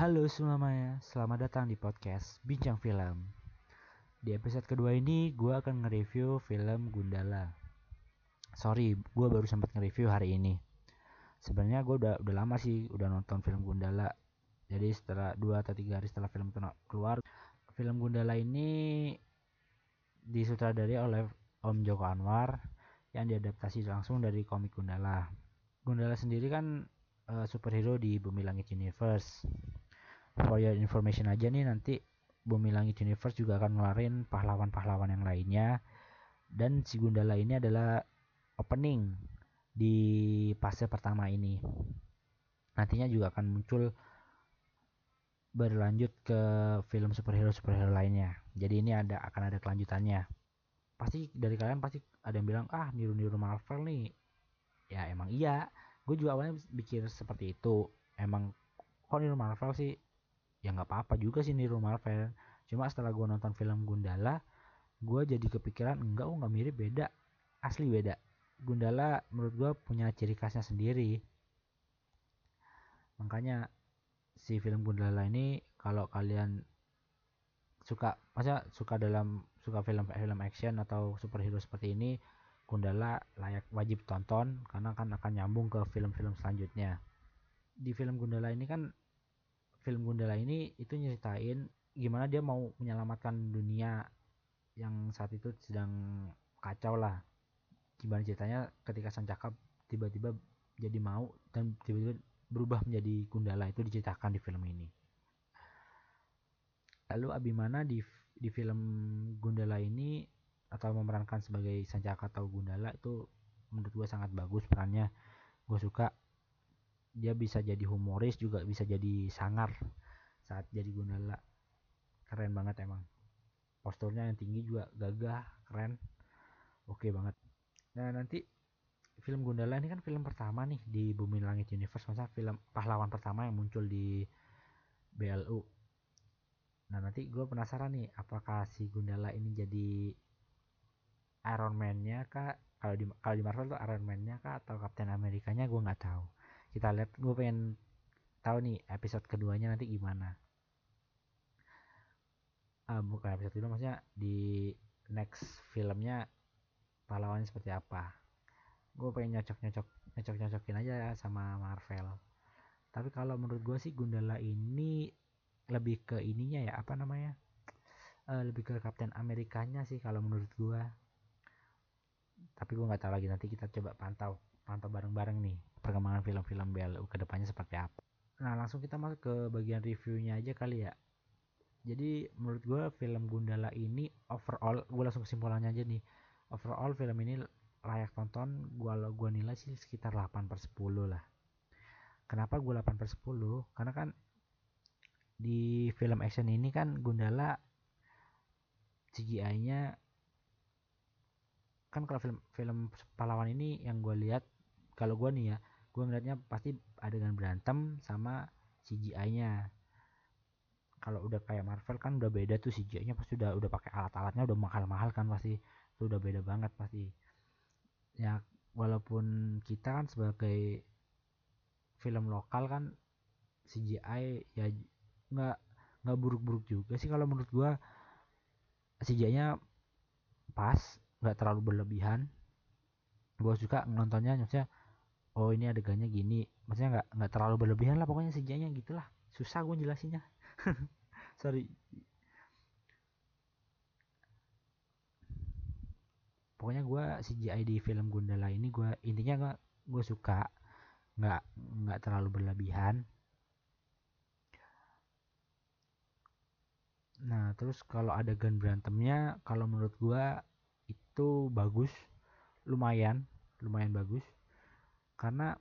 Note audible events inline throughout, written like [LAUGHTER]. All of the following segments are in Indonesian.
Halo semuanya, selamat datang di podcast Bincang Film. Di episode kedua ini, gue akan nge-review film Gundala. Sorry, gue baru sempat nge-review hari ini. Sebenarnya gue udah udah lama sih udah nonton film Gundala. Jadi setelah dua atau tiga hari setelah film itu keluar, film Gundala ini disutradari oleh Om Joko Anwar yang diadaptasi langsung dari komik Gundala. Gundala sendiri kan uh, superhero di Bumi Langit Universe for your information aja nih nanti Bumi Langit Universe juga akan ngeluarin pahlawan-pahlawan yang lainnya. Dan si Gundala ini adalah opening di fase pertama ini. Nantinya juga akan muncul berlanjut ke film superhero superhero lainnya. Jadi ini ada akan ada kelanjutannya. Pasti dari kalian pasti ada yang bilang ah niru-niru Marvel nih. Ya emang iya. Gue juga awalnya pikir seperti itu. Emang kok niru Marvel sih ya nggak apa-apa juga sih niru Marvel. Cuma setelah gue nonton film Gundala gue jadi kepikiran enggak oh nggak mirip beda. Asli beda. Gundala menurut gue punya ciri khasnya sendiri. Makanya si film Gundala ini kalau kalian suka masa suka dalam suka film film action atau superhero seperti ini Gundala layak wajib tonton karena kan akan nyambung ke film-film selanjutnya. Di film Gundala ini kan film Gundala ini itu nyeritain gimana dia mau menyelamatkan dunia yang saat itu sedang kacau lah. Gimana ceritanya ketika sang cakap tiba-tiba jadi mau dan tiba-tiba berubah menjadi Gundala itu diceritakan di film ini. Lalu Abimana di di film Gundala ini atau memerankan sebagai Sanjaka atau Gundala itu menurut gue sangat bagus perannya. Gue suka dia bisa jadi humoris juga bisa jadi sangar saat jadi Gundala. Keren banget emang. Posturnya yang tinggi juga gagah keren. Oke banget. Nah nanti film Gundala ini kan film pertama nih di Bumi Langit Universe. Masa film pahlawan pertama yang muncul di BLU nah nanti gue penasaran nih apakah si Gundala ini jadi Iron Man-nya kah? Kalau di kalau di Marvel tuh Iron Man-nya kah atau Captain Amerikanya gue nggak tahu kita lihat gue pengen tahu nih episode keduanya nanti gimana. Uh, bukan episode kedua maksudnya di next filmnya pahlawannya seperti apa. Gue pengen nyocok nyocok nyocok nyocokin aja sama Marvel. Tapi kalau menurut gue sih Gundala ini lebih ke ininya ya apa namanya? Uh, lebih ke Captain Amerikanya sih kalau menurut gue tapi gue nggak tahu lagi nanti kita coba pantau pantau bareng-bareng nih perkembangan film-film BLU ke depannya seperti apa. Nah langsung kita masuk ke bagian reviewnya aja kali ya. Jadi menurut gue film Gundala ini overall, gue langsung kesimpulannya aja nih. Overall film ini layak tonton, gue gue nilai sih sekitar 8 per 10 lah. Kenapa gue 8 per 10? Karena kan di film action ini kan Gundala CGI-nya kan kalau film film pahlawan ini yang gue lihat kalau gue nih ya gue ngeliatnya pasti adegan berantem sama CGI-nya kalau udah kayak Marvel kan udah beda tuh CGI-nya pasti udah udah pakai alat-alatnya udah mahal-mahal kan pasti. Itu udah beda banget pasti. Ya walaupun kita kan sebagai film lokal kan CGI ya nggak nggak buruk-buruk juga sih kalau menurut gua. CGI-nya pas nggak terlalu berlebihan. Gue suka nontonnya maksudnya oh ini adegannya gini. Maksudnya nggak nggak terlalu berlebihan lah pokoknya sejanya gitulah. Susah gue jelasinnya. [LAUGHS] Sorry. Pokoknya gue CGI di film Gundala ini gue intinya nggak gue suka. Nggak nggak terlalu berlebihan. Nah terus kalau adegan berantemnya kalau menurut gue itu bagus lumayan lumayan bagus. Karena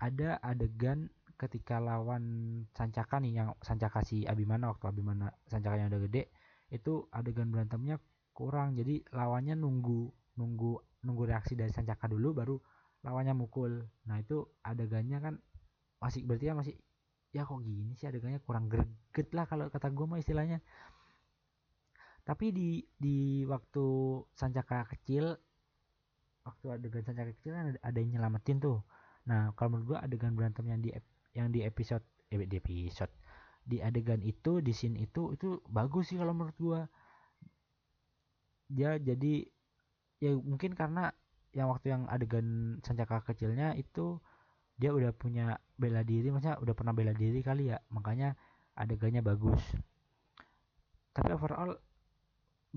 ada adegan ketika lawan Sancaka nih yang Sancaka si Abimana waktu Abimana Sancakanya udah gede itu adegan berantemnya kurang. Jadi lawannya nunggu nunggu nunggu reaksi dari Sancaka dulu baru lawannya mukul. Nah itu adegannya kan masih berarti ya masih ya kok gini sih adegannya kurang greget lah kalau kata gue mah istilahnya tapi di di waktu Sancaka kecil waktu adegan Sancaka kecil kan ada, ada yang nyelamatin tuh. Nah kalau menurut gua adegan berantem yang di yang di episode eh, di episode di adegan itu di scene itu itu bagus sih kalau menurut gua. Dia jadi ya mungkin karena yang waktu yang adegan sancaka kecilnya itu dia udah punya bela diri maksudnya udah pernah bela diri kali ya. Makanya adegannya bagus. Tapi overall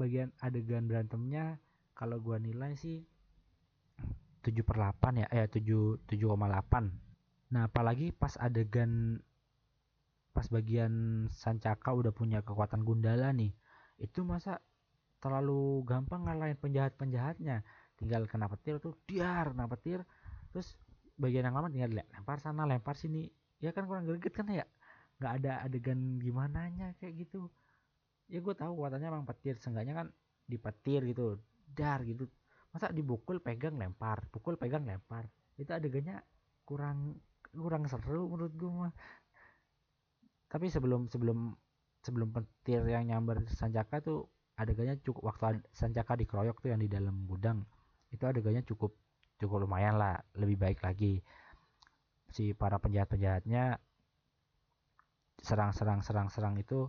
bagian adegan berantemnya kalau gua nilai sih 7 per 8 ya eh 7 7,8 nah apalagi pas adegan pas bagian Sancaka udah punya kekuatan Gundala nih itu masa terlalu gampang ngalahin penjahat-penjahatnya. Tinggal kena petir tuh diar kena petir. Terus bagian yang lama tinggal lempar sana lempar sini. Ya kan kurang greget kan ya? Nggak ada adegan gimana nya kayak gitu ya gue tahu kekuatannya emang petir seenggaknya kan di petir gitu dar gitu. Masa dibukul pegang lempar pukul pegang lempar. Itu adegannya kurang kurang seru menurut gue mah. Tapi sebelum sebelum sebelum petir yang nyamber Sanjaka tuh adegannya cukup waktu Sanjaka dikeroyok tuh yang di dalam gudang itu adegannya cukup cukup lumayan lah lebih baik lagi. Si para penjahat penjahatnya serang serang serang serang itu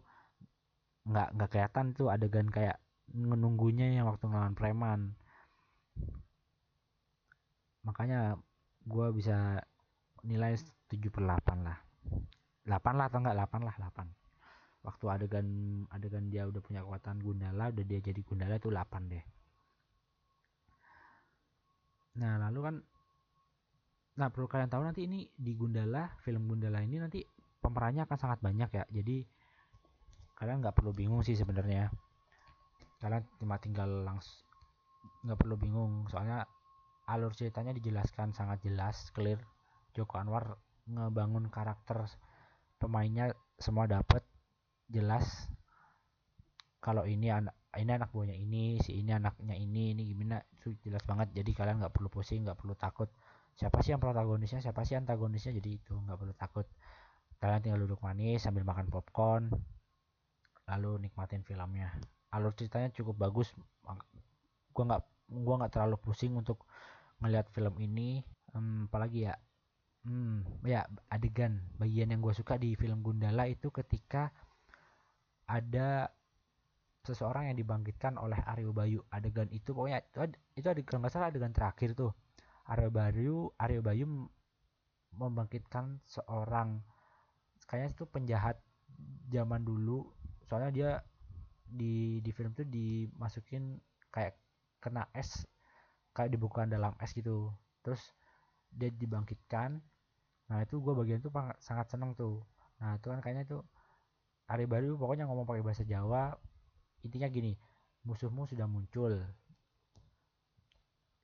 nggak nggak kelihatan tuh adegan kayak menunggunya yang waktu ngelawan preman. Makanya gue bisa nilai 7 per 8 lah. 8 lah atau enggak 8 lah 8 waktu adegan adegan dia udah punya kekuatan Gundala udah dia jadi Gundala itu 8 deh. Nah lalu kan nah perlu kalian tahu nanti ini di Gundala film Gundala ini nanti pemerannya akan sangat banyak ya. Jadi kalian nggak perlu bingung sih sebenarnya. Kalian cuma tinggal langsung nggak perlu bingung. Soalnya alur ceritanya dijelaskan sangat jelas clear. Joko Anwar ngebangun karakter pemainnya semua dapat jelas. Kalau ini anak ini anak buahnya ini si ini anaknya ini ini gimana itu jelas banget. Jadi kalian nggak perlu pusing nggak perlu takut. Siapa sih yang protagonisnya? Siapa sih antagonisnya? Jadi itu nggak perlu takut. Kalian tinggal duduk manis sambil makan popcorn lalu nikmatin filmnya. Alur ceritanya cukup bagus. Gua nggak gua nggak terlalu pusing untuk ngelihat film ini. Hmm, apalagi ya? Hmm, ya adegan bagian yang gue suka di film Gundala itu ketika ada seseorang yang dibangkitkan oleh Aryo Bayu. Adegan itu pokoknya itu itu adegan nggak salah adegan terakhir tuh. Aryo Bayu Aryo Bayu membangkitkan seorang kayaknya itu penjahat zaman dulu soalnya dia di di film tuh dimasukin kayak kena es kayak dibuka dalam es gitu. Terus dia dibangkitkan. Nah itu gue bagian itu sangat seneng tuh. Nah itu kan kayaknya tuh hari baru pokoknya ngomong pakai bahasa Jawa intinya gini musuhmu sudah muncul.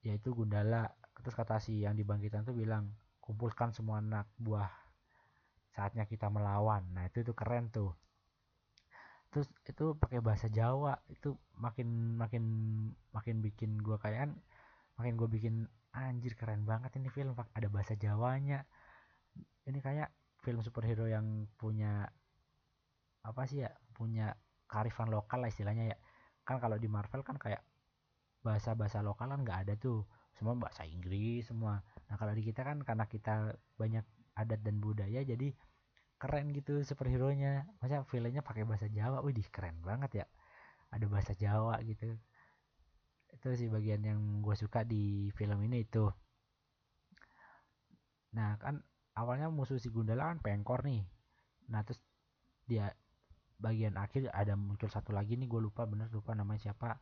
Yaitu Gundala. Terus kata si yang dibangkitkan tuh bilang kumpulkan semua anak buah saatnya kita melawan. Nah itu itu keren tuh terus itu pakai bahasa Jawa itu makin makin makin bikin gua kayak kan makin gue bikin anjir keren banget ini film ada bahasa Jawanya. Ini kayak film superhero yang punya apa sih ya punya karifan lokal lah istilahnya ya. Kan kalau di Marvel kan kayak bahasa-bahasa lokal kan nggak ada tuh. Semua bahasa Inggris semua. Nah kalau di kita kan karena kita banyak adat dan budaya jadi keren gitu superhero nya masa filmnya pakai bahasa Jawa? Wih keren banget ya. Ada bahasa Jawa gitu. Itu sih bagian yang gue suka di film ini itu. Nah kan awalnya musuh si Gundala kan pengkor nih. Nah terus dia bagian akhir ada muncul satu lagi nih gue lupa bener lupa namanya siapa.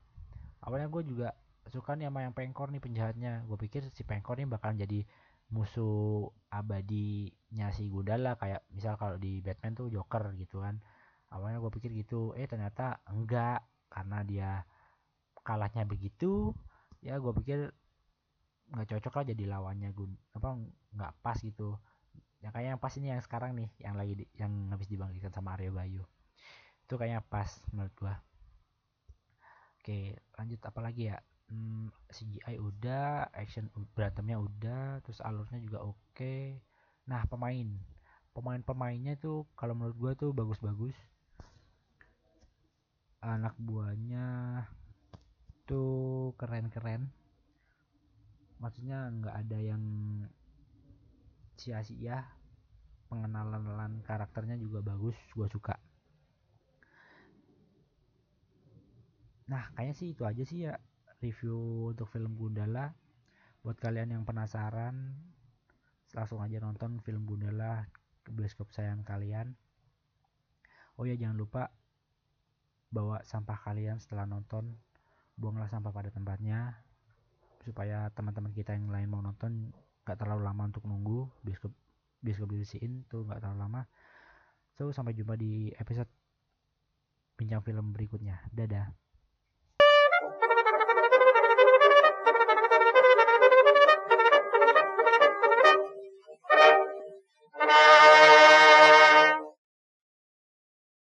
Awalnya gue juga suka nih sama yang pengkor nih penjahatnya. Gue pikir si pengkor nih bakalan jadi musuh abadinya si Gundala kayak misal kalau di Batman tuh Joker gitu kan. Awalnya gue pikir gitu eh ternyata enggak karena dia kalahnya begitu ya gue pikir nggak cocok lah jadi lawannya gue apa nggak pas gitu. Yang kayak yang pas ini yang sekarang nih yang lagi di, yang habis dibangkitkan sama Arya Bayu. Itu kayaknya pas menurut gue oke lanjut apa lagi ya hmm, CGI udah action berantemnya udah terus alurnya juga oke. Nah pemain. Pemain pemainnya tuh kalau menurut gue tuh bagus-bagus. Anak buahnya tuh keren-keren. Maksudnya nggak ada yang sia-sia. Pengenalan karakternya juga bagus gue suka. Nah kayaknya sih itu aja sih ya review untuk film Gundala. Buat kalian yang penasaran langsung aja nonton film Gundala ke bioskop sayang kalian. Oh ya jangan lupa bawa sampah kalian setelah nonton. Buanglah sampah pada tempatnya supaya teman-teman kita yang lain mau nonton gak terlalu lama untuk nunggu. Bioskop bioskop dibersihin tuh gak terlalu lama. So sampai jumpa di episode bincang film berikutnya. Dadah